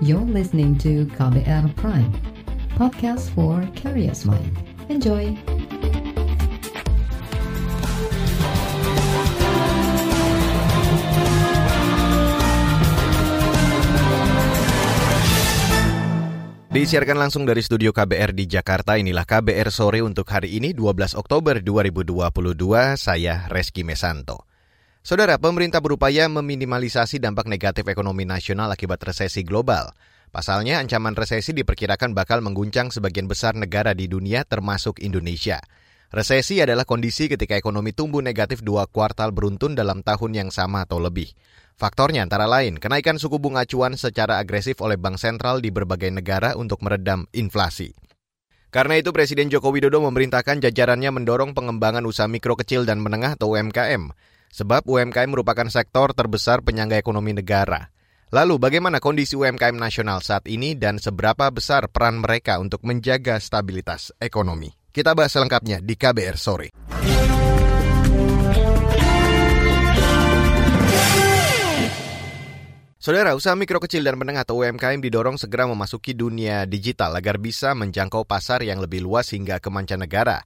You're listening to KBR Prime, podcast for curious mind. Enjoy! Disiarkan langsung dari studio KBR di Jakarta, inilah KBR sore untuk hari ini 12 Oktober 2022, saya Reski Mesanto. Saudara, pemerintah berupaya meminimalisasi dampak negatif ekonomi nasional akibat resesi global. Pasalnya, ancaman resesi diperkirakan bakal mengguncang sebagian besar negara di dunia termasuk Indonesia. Resesi adalah kondisi ketika ekonomi tumbuh negatif dua kuartal beruntun dalam tahun yang sama atau lebih. Faktornya antara lain kenaikan suku bunga acuan secara agresif oleh bank sentral di berbagai negara untuk meredam inflasi. Karena itu Presiden Joko Widodo memerintahkan jajarannya mendorong pengembangan usaha mikro kecil dan menengah atau UMKM. Sebab UMKM merupakan sektor terbesar penyangga ekonomi negara. Lalu bagaimana kondisi UMKM nasional saat ini dan seberapa besar peran mereka untuk menjaga stabilitas ekonomi? Kita bahas selengkapnya di KBR sore. Saudara, usaha mikro kecil dan menengah atau UMKM didorong segera memasuki dunia digital agar bisa menjangkau pasar yang lebih luas hingga ke mancanegara.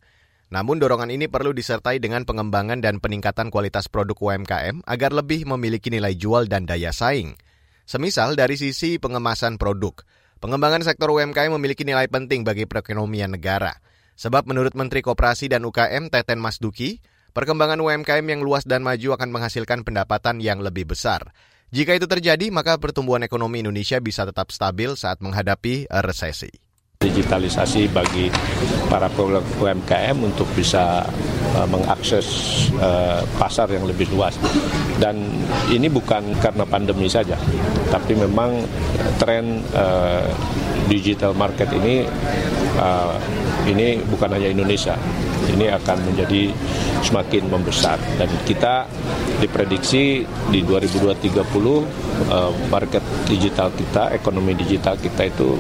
Namun dorongan ini perlu disertai dengan pengembangan dan peningkatan kualitas produk UMKM agar lebih memiliki nilai jual dan daya saing. Semisal dari sisi pengemasan produk, pengembangan sektor UMKM memiliki nilai penting bagi perekonomian negara. Sebab menurut Menteri Koperasi dan UKM Teten Masduki, perkembangan UMKM yang luas dan maju akan menghasilkan pendapatan yang lebih besar. Jika itu terjadi, maka pertumbuhan ekonomi Indonesia bisa tetap stabil saat menghadapi resesi. Digitalisasi bagi para pelaku UMKM untuk bisa uh, mengakses uh, pasar yang lebih luas. Dan ini bukan karena pandemi saja, tapi memang tren uh, digital market ini ini bukan hanya Indonesia, ini akan menjadi semakin membesar dan kita diprediksi di 2030 uh, market digital kita, ekonomi digital kita itu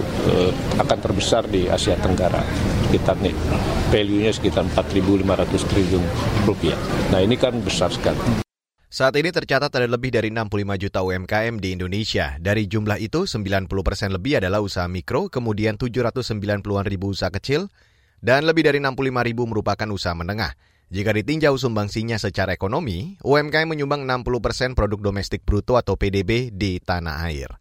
akan terbesar di Asia Tenggara. Sekitar nih value-nya sekitar 4.500 triliun rupiah. Nah ini kan besar sekali. Saat ini tercatat ada lebih dari 65 juta UMKM di Indonesia. Dari jumlah itu, 90 persen lebih adalah usaha mikro, kemudian 790-an ribu usaha kecil, dan lebih dari 65 ribu merupakan usaha menengah. Jika ditinjau sumbangsinya secara ekonomi, UMKM menyumbang 60 persen produk domestik bruto atau PDB di tanah air.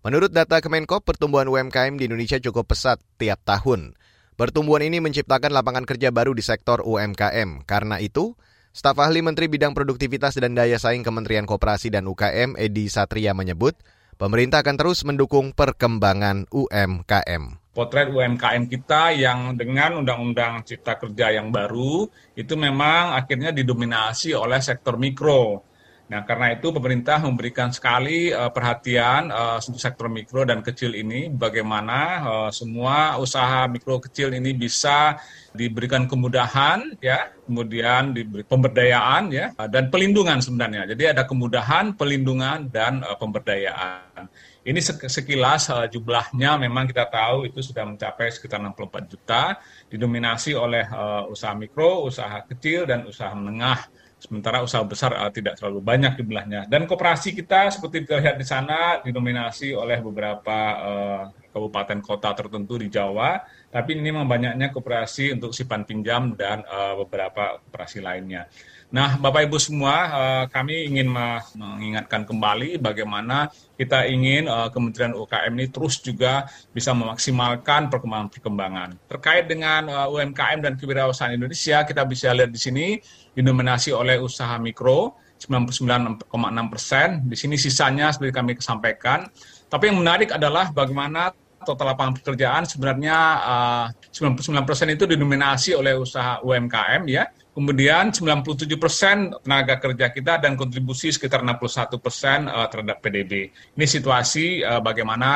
Menurut data Kemenkop, pertumbuhan UMKM di Indonesia cukup pesat tiap tahun. Pertumbuhan ini menciptakan lapangan kerja baru di sektor UMKM. Karena itu, Staf ahli Menteri Bidang Produktivitas dan Daya Saing Kementerian Koperasi dan UKM Edi Satria menyebut, pemerintah akan terus mendukung perkembangan UMKM. Potret UMKM kita yang dengan Undang-Undang Cipta Kerja yang baru itu memang akhirnya didominasi oleh sektor mikro. Nah, karena itu pemerintah memberikan sekali uh, perhatian uh, untuk sektor mikro dan kecil ini, bagaimana uh, semua usaha mikro kecil ini bisa diberikan kemudahan, ya, kemudian diberi pemberdayaan, ya, dan pelindungan sebenarnya. Jadi ada kemudahan, pelindungan, dan uh, pemberdayaan. Ini sekilas uh, jumlahnya memang kita tahu itu sudah mencapai sekitar 64 juta, didominasi oleh uh, usaha mikro, usaha kecil, dan usaha menengah sementara usaha besar uh, tidak terlalu banyak jumlahnya. Dan koperasi kita seperti terlihat di sana didominasi oleh beberapa uh, kabupaten kota tertentu di Jawa, tapi ini memang banyaknya koperasi untuk simpan pinjam dan uh, beberapa koperasi lainnya. Nah, Bapak Ibu semua, uh, kami ingin mengingatkan kembali bagaimana kita ingin uh, Kementerian UKM ini terus juga bisa memaksimalkan perkembangan-perkembangan. Terkait dengan uh, UMKM dan kewirausahaan Indonesia, kita bisa lihat di sini didominasi oleh usaha mikro 99,6 persen. Di sini sisanya seperti kami sampaikan. Tapi yang menarik adalah bagaimana total lapangan pekerjaan sebenarnya uh, 99 persen itu didominasi oleh usaha UMKM ya Kemudian 97 persen tenaga kerja kita dan kontribusi sekitar 61 persen uh, terhadap PDB. Ini situasi uh, bagaimana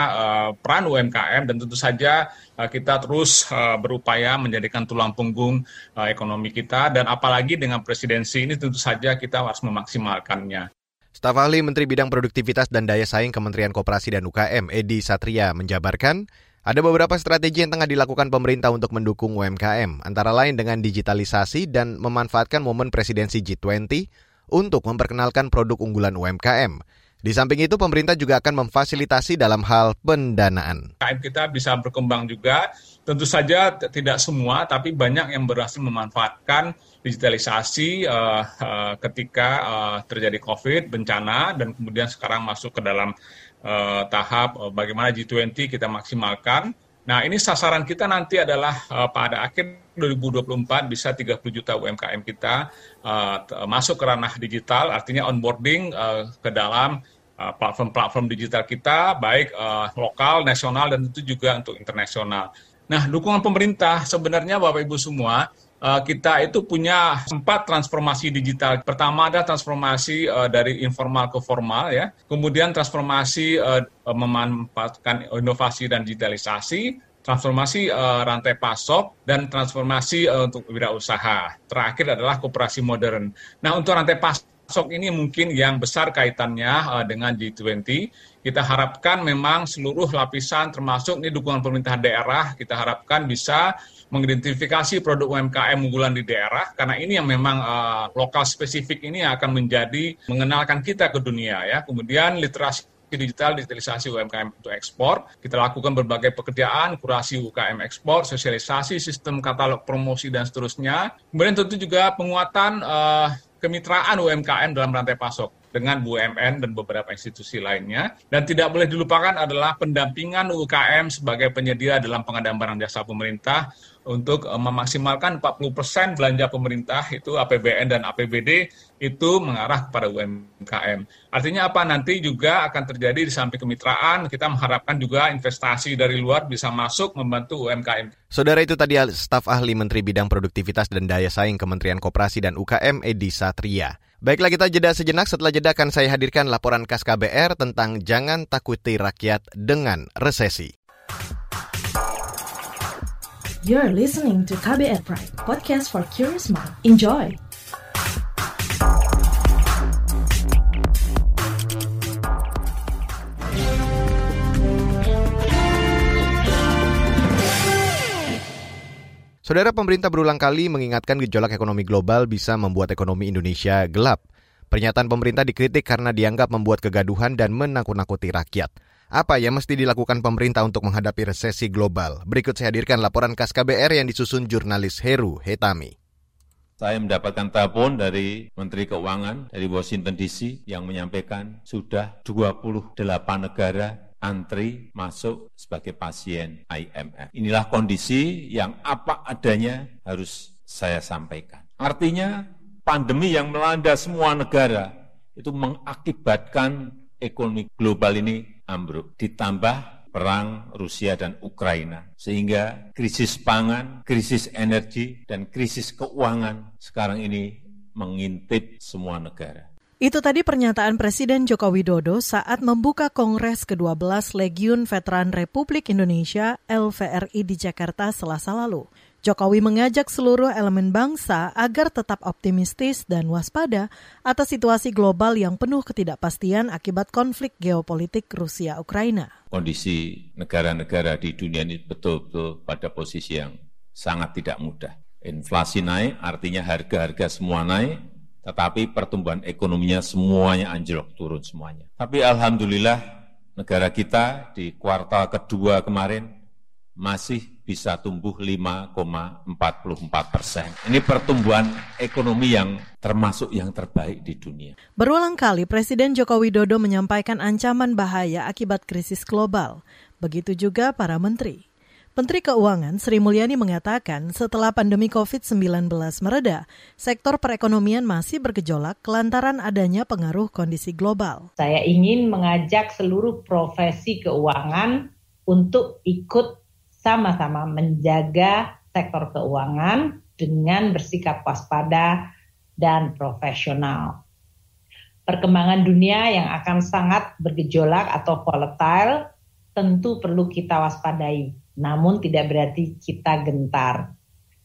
peran UMKM dan tentu saja kita terus berupaya menjadikan tulang punggung ekonomi kita dan apalagi dengan presidensi ini tentu saja kita harus memaksimalkannya. Staf ahli Menteri Bidang Produktivitas dan Daya Saing Kementerian Koperasi dan UKM Edi Satria menjabarkan ada beberapa strategi yang tengah dilakukan pemerintah untuk mendukung UMKM, antara lain dengan digitalisasi dan memanfaatkan momen presidensi G20 untuk memperkenalkan produk unggulan UMKM. Di samping itu, pemerintah juga akan memfasilitasi dalam hal pendanaan. KM kita bisa berkembang juga, tentu saja tidak semua, tapi banyak yang berhasil memanfaatkan digitalisasi uh, uh, ketika uh, terjadi COVID, bencana, dan kemudian sekarang masuk ke dalam uh, tahap uh, bagaimana G20 kita maksimalkan. Nah, ini sasaran kita nanti adalah uh, pada akhir 2024 bisa 30 juta UMKM kita uh, masuk ke ranah digital, artinya onboarding uh, ke dalam platform-platform uh, digital kita, baik uh, lokal, nasional, dan tentu juga untuk internasional. Nah, dukungan pemerintah sebenarnya Bapak Ibu semua, kita itu punya empat transformasi digital. Pertama ada transformasi uh, dari informal ke formal ya. Kemudian transformasi uh, memanfaatkan inovasi dan digitalisasi, transformasi uh, rantai pasok dan transformasi uh, untuk wirausaha. Terakhir adalah koperasi modern. Nah, untuk rantai pasok ini mungkin yang besar kaitannya dengan G20. Kita harapkan memang seluruh lapisan termasuk ini dukungan pemerintah daerah kita harapkan bisa mengidentifikasi produk UMKM unggulan di daerah karena ini yang memang uh, lokal spesifik ini yang akan menjadi mengenalkan kita ke dunia ya. Kemudian literasi digital, digitalisasi UMKM untuk ekspor. Kita lakukan berbagai pekerjaan, kurasi UKM ekspor, sosialisasi, sistem katalog promosi, dan seterusnya. Kemudian tentu juga penguatan uh, kemitraan UMKM dalam rantai pasok dengan BUMN dan beberapa institusi lainnya. Dan tidak boleh dilupakan adalah pendampingan UKM sebagai penyedia dalam pengadaan barang jasa pemerintah untuk uh, memaksimalkan 40% belanja pemerintah itu APBN dan APBD itu mengarah kepada UMKM. Artinya apa? Nanti juga akan terjadi di samping kemitraan, kita mengharapkan juga investasi dari luar bisa masuk membantu UMKM. Saudara itu tadi staf ahli Menteri Bidang Produktivitas dan Daya Saing Kementerian Koperasi dan UKM Edi Satria. Baiklah kita jeda sejenak, setelah jeda akan saya hadirkan laporan KAS KBR tentang jangan takuti rakyat dengan resesi. You're listening to KBR Pride, podcast for curious mind. Enjoy! Saudara pemerintah berulang kali mengingatkan gejolak ekonomi global bisa membuat ekonomi Indonesia gelap. Pernyataan pemerintah dikritik karena dianggap membuat kegaduhan dan menakut-nakuti rakyat. Apa yang mesti dilakukan pemerintah untuk menghadapi resesi global? Berikut saya hadirkan laporan KAS KBR yang disusun jurnalis Heru Hetami. Saya mendapatkan telepon dari Menteri Keuangan dari Washington DC yang menyampaikan sudah 28 negara antri masuk sebagai pasien IMF. Inilah kondisi yang apa adanya harus saya sampaikan. Artinya pandemi yang melanda semua negara itu mengakibatkan ekonomi global ini ambruk. Ditambah perang Rusia dan Ukraina. Sehingga krisis pangan, krisis energi, dan krisis keuangan sekarang ini mengintip semua negara. Itu tadi pernyataan Presiden Joko Widodo saat membuka Kongres ke-12 Legiun Veteran Republik Indonesia LVRI di Jakarta selasa lalu. Jokowi mengajak seluruh elemen bangsa agar tetap optimistis dan waspada atas situasi global yang penuh ketidakpastian akibat konflik geopolitik Rusia-Ukraina. Kondisi negara-negara di dunia ini betul-betul pada posisi yang sangat tidak mudah. Inflasi naik, artinya harga-harga semua naik, tetapi pertumbuhan ekonominya semuanya anjlok, turun semuanya. Tapi Alhamdulillah negara kita di kuartal kedua kemarin masih bisa tumbuh 5,44 persen. Ini pertumbuhan ekonomi yang termasuk yang terbaik di dunia. Berulang kali Presiden Joko Widodo menyampaikan ancaman bahaya akibat krisis global. Begitu juga para menteri. Menteri Keuangan Sri Mulyani mengatakan setelah pandemi COVID-19 mereda, sektor perekonomian masih bergejolak kelantaran adanya pengaruh kondisi global. Saya ingin mengajak seluruh profesi keuangan untuk ikut sama-sama menjaga sektor keuangan dengan bersikap waspada dan profesional. Perkembangan dunia yang akan sangat bergejolak atau volatile tentu perlu kita waspadai, namun tidak berarti kita gentar.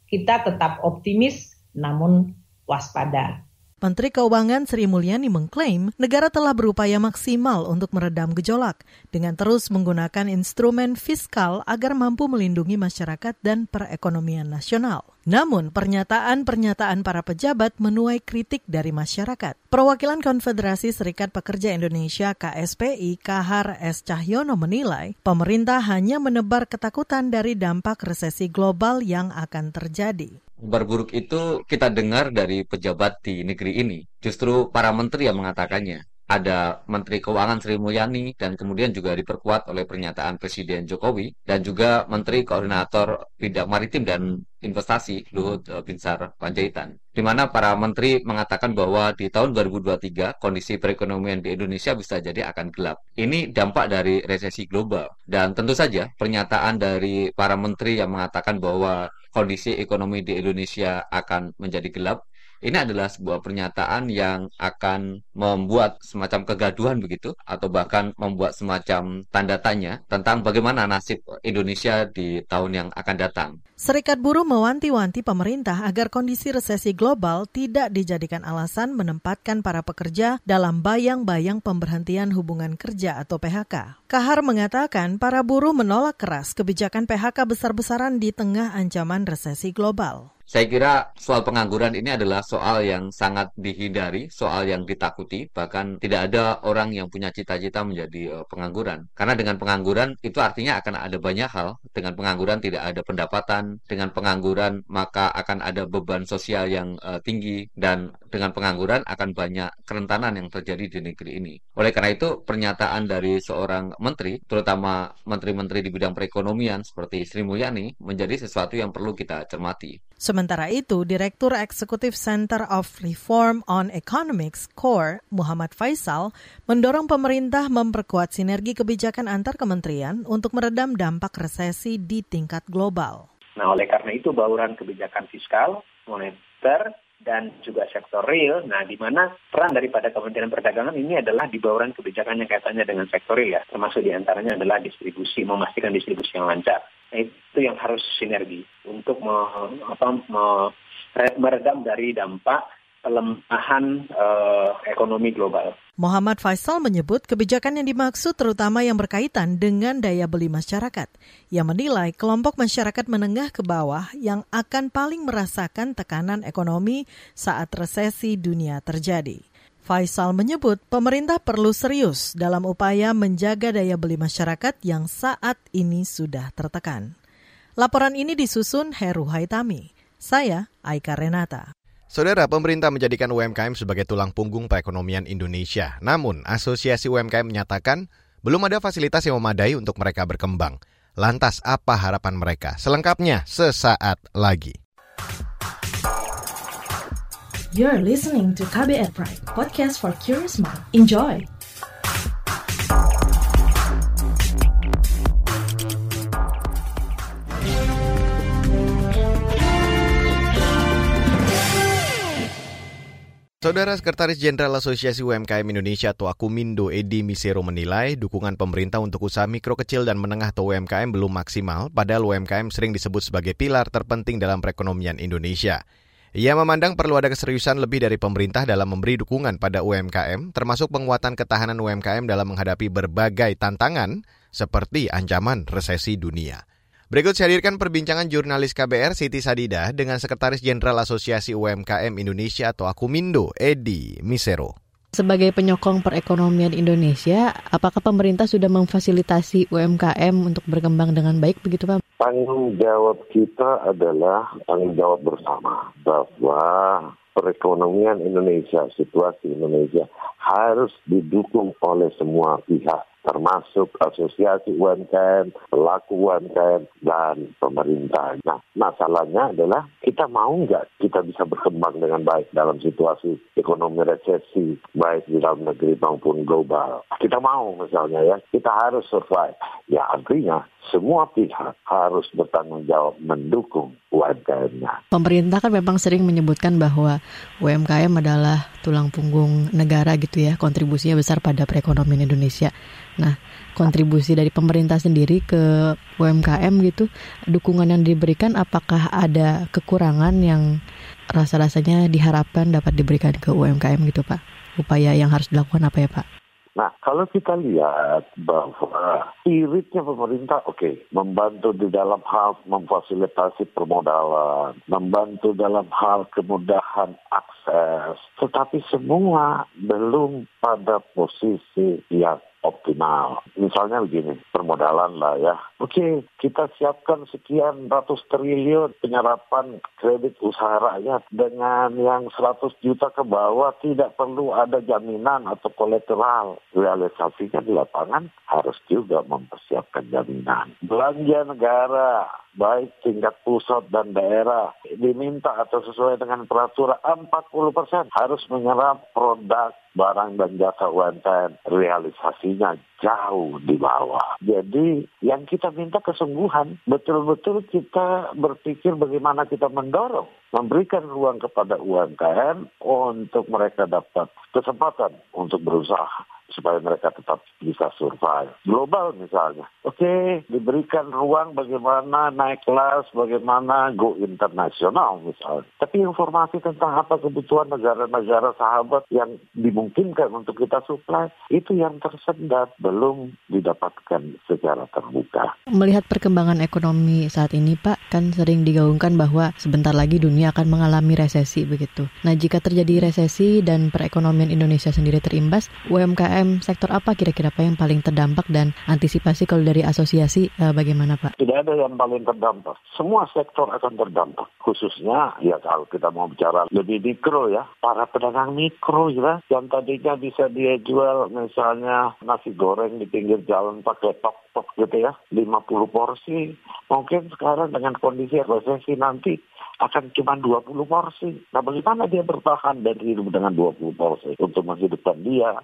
Kita tetap optimis namun waspada. Menteri Keuangan Sri Mulyani mengklaim negara telah berupaya maksimal untuk meredam gejolak dengan terus menggunakan instrumen fiskal agar mampu melindungi masyarakat dan perekonomian nasional. Namun, pernyataan-pernyataan para pejabat menuai kritik dari masyarakat. Perwakilan Konfederasi Serikat Pekerja Indonesia KSPI Kahar S. Cahyono menilai pemerintah hanya menebar ketakutan dari dampak resesi global yang akan terjadi. Kabar buruk itu kita dengar dari pejabat di negeri ini. Justru para menteri yang mengatakannya. Ada Menteri Keuangan Sri Mulyani dan kemudian juga diperkuat oleh pernyataan Presiden Jokowi dan juga Menteri Koordinator Bidang Maritim dan Investasi Luhut Binsar Panjaitan. Di mana para menteri mengatakan bahwa di tahun 2023 kondisi perekonomian di Indonesia bisa jadi akan gelap. Ini dampak dari resesi global. Dan tentu saja pernyataan dari para menteri yang mengatakan bahwa kondisi ekonomi di Indonesia akan menjadi gelap ini adalah sebuah pernyataan yang akan membuat semacam kegaduhan begitu atau bahkan membuat semacam tanda tanya tentang bagaimana nasib Indonesia di tahun yang akan datang. Serikat buruh mewanti-wanti pemerintah agar kondisi resesi global tidak dijadikan alasan menempatkan para pekerja dalam bayang-bayang pemberhentian hubungan kerja atau PHK. Kahar mengatakan para buruh menolak keras kebijakan PHK besar-besaran di tengah ancaman resesi global. Saya kira soal pengangguran ini adalah soal yang sangat dihindari, soal yang ditakuti, bahkan tidak ada orang yang punya cita-cita menjadi uh, pengangguran. Karena dengan pengangguran itu artinya akan ada banyak hal. Dengan pengangguran tidak ada pendapatan, dengan pengangguran maka akan ada beban sosial yang uh, tinggi dan dengan pengangguran akan banyak kerentanan yang terjadi di negeri ini. Oleh karena itu, pernyataan dari seorang menteri, terutama menteri-menteri di bidang perekonomian seperti Sri Mulyani menjadi sesuatu yang perlu kita cermati. Sementara itu, Direktur Eksekutif Center of Reform on Economics CORE, Muhammad Faisal, mendorong pemerintah memperkuat sinergi kebijakan antar kementerian untuk meredam dampak resesi di tingkat global. Nah, oleh karena itu bauran kebijakan fiskal, moneter, dan juga sektor real. Nah, di mana peran daripada Kementerian Perdagangan ini adalah di bauran kebijakan yang kaitannya dengan sektor real ya, termasuk di antaranya adalah distribusi, memastikan distribusi yang lancar. Nah, itu yang harus sinergi untuk me, apa, me, meredam dari dampak pelemahan uh, ekonomi global. Muhammad Faisal menyebut kebijakan yang dimaksud terutama yang berkaitan dengan daya beli masyarakat. Ia menilai kelompok masyarakat menengah ke bawah yang akan paling merasakan tekanan ekonomi saat resesi dunia terjadi. Faisal menyebut pemerintah perlu serius dalam upaya menjaga daya beli masyarakat yang saat ini sudah tertekan. Laporan ini disusun Heru Haitami. Saya Aika Renata. Saudara, pemerintah menjadikan UMKM sebagai tulang punggung perekonomian Indonesia. Namun, Asosiasi UMKM menyatakan belum ada fasilitas yang memadai untuk mereka berkembang. Lantas, apa harapan mereka? Selengkapnya sesaat lagi. You're listening to KBR Pride, podcast for curious mind. Enjoy! Saudara Sekretaris Jenderal Asosiasi UMKM Indonesia atau Akumindo Edi Misero menilai dukungan pemerintah untuk usaha mikro kecil dan menengah atau UMKM belum maksimal, padahal UMKM sering disebut sebagai pilar terpenting dalam perekonomian Indonesia. Ia memandang perlu ada keseriusan lebih dari pemerintah dalam memberi dukungan pada UMKM, termasuk penguatan ketahanan UMKM dalam menghadapi berbagai tantangan seperti ancaman resesi dunia. Berikut saya hadirkan perbincangan jurnalis KBR Siti Sadida dengan Sekretaris Jenderal Asosiasi UMKM Indonesia atau Akumindo, Edi Misero. Sebagai penyokong perekonomian Indonesia, apakah pemerintah sudah memfasilitasi UMKM untuk berkembang dengan baik begitu Pak? Tanggung jawab kita adalah tanggung jawab bersama bahwa perekonomian Indonesia, situasi Indonesia harus didukung oleh semua pihak termasuk asosiasi UMKM, pelaku UMKM, dan pemerintah. Nah, masalahnya adalah kita mau nggak kita bisa berkembang dengan baik dalam situasi ekonomi resesi, baik di dalam negeri maupun global. Kita mau misalnya ya, kita harus survive. Ya artinya semua pihak harus bertanggung jawab mendukung UMKM-nya. Pemerintah kan memang sering menyebutkan bahwa UMKM adalah tulang punggung negara gitu ya, kontribusinya besar pada perekonomian Indonesia. Nah, kontribusi dari pemerintah sendiri ke UMKM gitu, dukungan yang diberikan apakah ada kekurangan yang rasa-rasanya diharapkan dapat diberikan ke UMKM gitu Pak? Upaya yang harus dilakukan apa ya Pak? Nah, kalau kita lihat bahwa spiritnya pemerintah, oke, okay, membantu di dalam hal memfasilitasi permodalan, membantu dalam hal kemudahan akses, tetapi semua belum pada posisi yang optimal. Misalnya begini, permodalan lah ya. Oke, kita siapkan sekian ratus triliun penyerapan kredit usaha rakyat dengan yang 100 juta ke bawah tidak perlu ada jaminan atau kolateral. Realisasinya di lapangan harus juga mempersiapkan jaminan. Belanja negara baik tingkat pusat dan daerah diminta atau sesuai dengan peraturan 40 persen harus menyerap produk barang dan jasa UMKM realisasinya jauh di bawah. Jadi yang kita minta kesungguhan, betul-betul kita berpikir bagaimana kita mendorong, memberikan ruang kepada UMKM untuk mereka dapat kesempatan untuk berusaha supaya mereka tetap bisa survive. Global misalnya. Oke, okay, diberikan ruang bagaimana naik kelas, bagaimana go internasional misalnya. Tapi informasi tentang apa kebutuhan negara-negara sahabat yang dimungkinkan untuk kita supply, itu yang tersendat, belum didapatkan secara terbuka. Melihat perkembangan ekonomi saat ini, Pak, kan sering digaungkan bahwa sebentar lagi dunia akan mengalami resesi begitu. Nah, jika terjadi resesi dan perekonomian Indonesia sendiri terimbas, UMKM UMKM sektor apa kira-kira Pak yang paling terdampak dan antisipasi kalau dari asosiasi uh, bagaimana Pak? Tidak ada yang paling terdampak. Semua sektor akan terdampak. Khususnya ya kalau kita mau bicara lebih mikro ya, para pedagang mikro ya, yang tadinya bisa dia jual misalnya nasi goreng di pinggir jalan pakai tok-tok gitu ya, 50 porsi. Mungkin sekarang dengan kondisi resesi nanti akan cuma 20 porsi. Nah bagaimana dia bertahan dan hidup dengan 20 porsi untuk menghidupkan dia,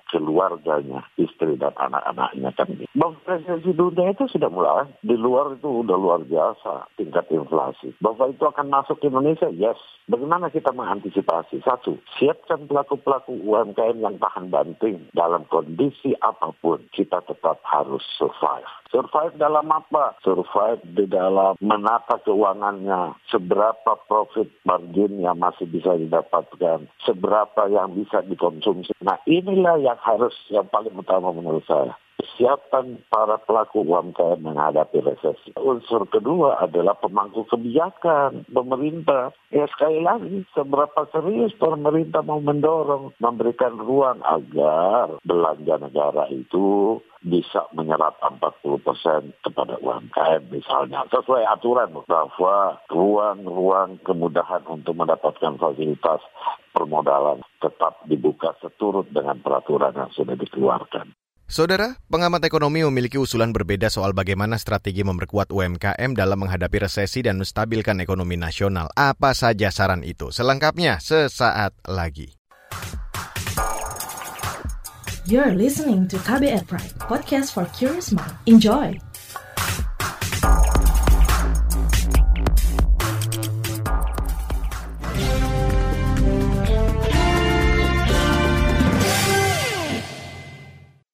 keluarganya, istri dan anak-anaknya kan. Bahwa presiden dunia itu sudah mulai. Di luar itu udah luar biasa tingkat inflasi. Bahwa itu akan masuk ke Indonesia, yes. Bagaimana kita mengantisipasi? Satu, siapkan pelaku-pelaku UMKM yang tahan banting dalam kondisi apa pun. Kita tetap harus survive. Survive dalam apa? Survive di dalam menata keuangannya. Seberapa profit margin yang masih bisa didapatkan. Seberapa yang bisa dikonsumsi. Nah inilah yang harus yang paling utama menurut saya kesiapan para pelaku UMKM menghadapi resesi. Unsur kedua adalah pemangku kebijakan pemerintah. Ya sekali lagi, seberapa serius pemerintah mau mendorong, memberikan ruang agar belanja negara itu bisa menyerap 40 persen kepada UMKM misalnya. Sesuai aturan bahwa ruang-ruang kemudahan untuk mendapatkan fasilitas permodalan tetap dibuka seturut dengan peraturan yang sudah dikeluarkan. Saudara, pengamat ekonomi memiliki usulan berbeda soal bagaimana strategi memperkuat UMKM dalam menghadapi resesi dan menstabilkan ekonomi nasional. Apa saja saran itu? Selengkapnya sesaat lagi. You're listening to KBR Pride, podcast for curious mind. Enjoy!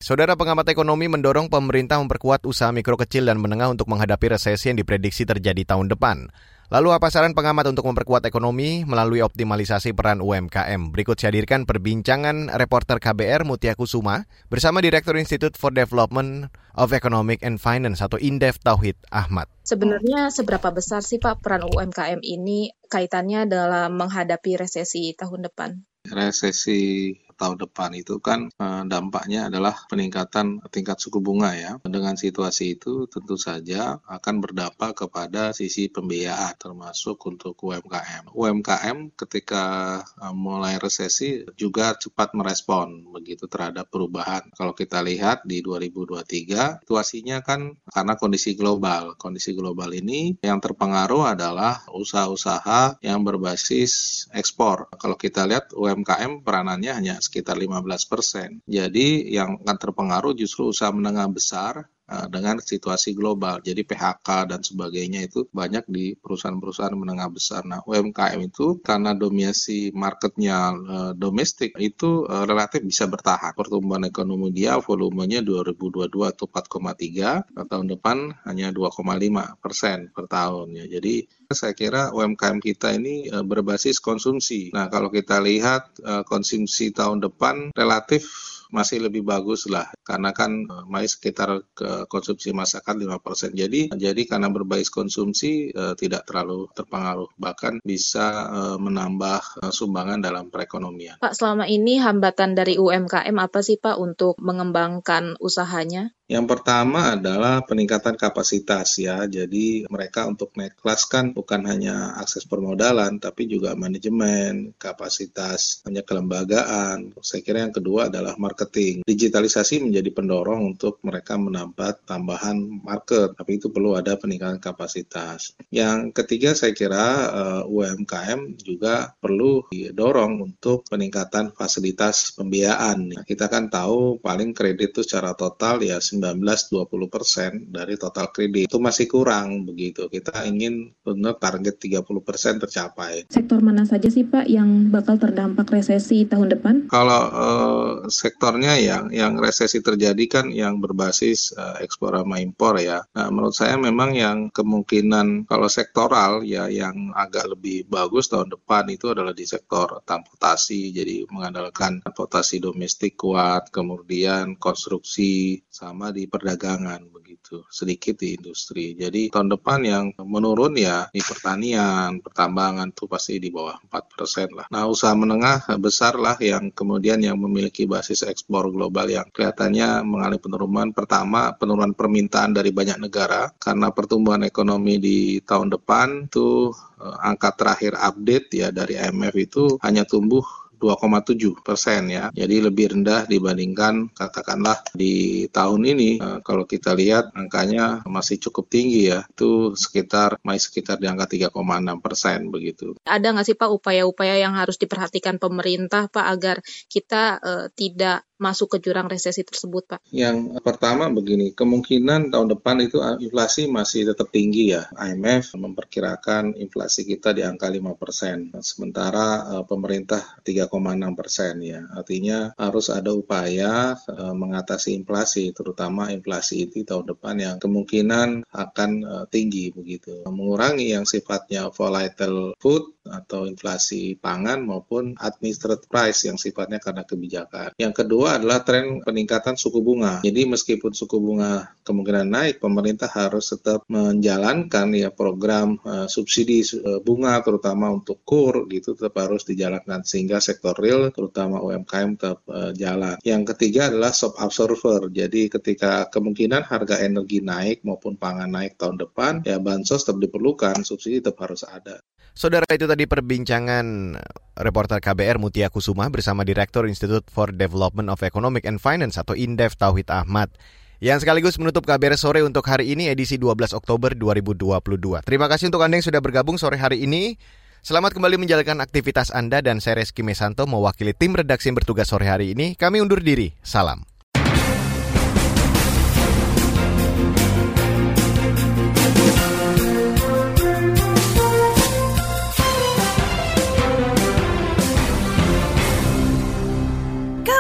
Saudara pengamat ekonomi mendorong pemerintah memperkuat usaha mikro kecil dan menengah untuk menghadapi resesi yang diprediksi terjadi tahun depan. Lalu apa saran pengamat untuk memperkuat ekonomi melalui optimalisasi peran UMKM? Berikut saya hadirkan perbincangan reporter KBR Mutia Kusuma bersama Direktur Institute for Development of Economic and Finance atau Indef Tauhid Ahmad. Sebenarnya seberapa besar sih Pak peran UMKM ini kaitannya dalam menghadapi resesi tahun depan? Resesi tahun depan itu kan eh, dampaknya adalah peningkatan tingkat suku bunga ya. Dengan situasi itu tentu saja akan berdampak kepada sisi pembiayaan termasuk untuk UMKM. UMKM ketika eh, mulai resesi juga cepat merespon begitu terhadap perubahan. Kalau kita lihat di 2023 situasinya kan karena kondisi global. Kondisi global ini yang terpengaruh adalah usaha-usaha yang berbasis ekspor. Kalau kita lihat UMKM peranannya hanya sekitar 15 persen. Jadi yang akan terpengaruh justru usaha menengah besar dengan situasi global. Jadi PHK dan sebagainya itu banyak di perusahaan-perusahaan menengah besar. Nah, UMKM itu karena dominasi marketnya uh, domestik itu uh, relatif bisa bertahan. Pertumbuhan ekonomi dia volumenya 2022 itu 4,3, tahun depan hanya 2,5 persen per tahun ya. Jadi saya kira UMKM kita ini berbasis konsumsi. Nah, kalau kita lihat konsumsi tahun depan relatif masih lebih bagus lah karena kan uh, masih sekitar ke konsumsi masyarakat 5%. Jadi jadi karena berbasis konsumsi uh, tidak terlalu terpengaruh bahkan bisa uh, menambah uh, sumbangan dalam perekonomian. Pak, selama ini hambatan dari UMKM apa sih Pak untuk mengembangkan usahanya? Yang pertama adalah peningkatan kapasitas ya. Jadi mereka untuk naik kelas kan bukan hanya akses permodalan tapi juga manajemen, kapasitas, hanya kelembagaan. Saya kira yang kedua adalah marketing. Digitalisasi menjadi pendorong untuk mereka menambah tambahan market, tapi itu perlu ada peningkatan kapasitas. Yang ketiga saya kira uh, eh, UMKM juga perlu didorong untuk peningkatan fasilitas pembiayaan. Nah, kita kan tahu paling kredit itu secara total ya 19-20 persen dari total kredit. Itu masih kurang begitu. Kita ingin benar target 30 persen tercapai. Sektor mana saja sih Pak yang bakal terdampak resesi tahun depan? Kalau uh, sektornya yang yang resesi terjadi kan yang berbasis uh, ekspor sama impor ya. Nah, menurut saya memang yang kemungkinan kalau sektoral ya yang agak lebih bagus tahun depan itu adalah di sektor transportasi. Jadi mengandalkan transportasi domestik kuat, kemudian konstruksi sama di perdagangan begitu, sedikit di industri. Jadi tahun depan yang menurun ya di pertanian, pertambangan tuh pasti di bawah 4% lah. Nah, usaha menengah besar lah yang kemudian yang memiliki basis ekspor global yang kelihatannya mengalami penurunan. Pertama, penurunan permintaan dari banyak negara karena pertumbuhan ekonomi di tahun depan tuh eh, angka terakhir update ya dari IMF itu hanya tumbuh 2,7 persen ya. Jadi lebih rendah dibandingkan katakanlah di tahun ini. Uh, kalau kita lihat angkanya masih cukup tinggi ya. Itu sekitar masih sekitar di angka 3,6 persen begitu. Ada nggak sih Pak upaya-upaya yang harus diperhatikan pemerintah Pak agar kita uh, tidak masuk ke jurang resesi tersebut, Pak? Yang pertama begini, kemungkinan tahun depan itu inflasi masih tetap tinggi ya. IMF memperkirakan inflasi kita di angka 5 persen, sementara uh, pemerintah 3,6 persen ya. Artinya harus ada upaya uh, mengatasi inflasi, terutama inflasi itu tahun depan yang kemungkinan akan uh, tinggi begitu. Mengurangi yang sifatnya volatile food atau inflasi pangan maupun administrative price yang sifatnya karena kebijakan. Yang kedua adalah tren peningkatan suku bunga. Jadi meskipun suku bunga kemungkinan naik, pemerintah harus tetap menjalankan ya program uh, subsidi uh, bunga terutama untuk kur gitu tetap harus dijalankan sehingga sektor real terutama UMKM tetap uh, jalan. Yang ketiga adalah shock absorber. Jadi ketika kemungkinan harga energi naik maupun pangan naik tahun depan, ya bansos tetap diperlukan, subsidi tetap harus ada. Saudara itu tadi perbincangan reporter KBR Mutia Kusuma bersama Direktur Institute for Development of Economic and Finance atau INDEF Tauhid Ahmad. Yang sekaligus menutup KBR sore untuk hari ini edisi 12 Oktober 2022. Terima kasih untuk Anda yang sudah bergabung sore hari ini. Selamat kembali menjalankan aktivitas Anda dan saya Reski Mesanto mewakili tim redaksi yang bertugas sore hari ini. Kami undur diri. Salam.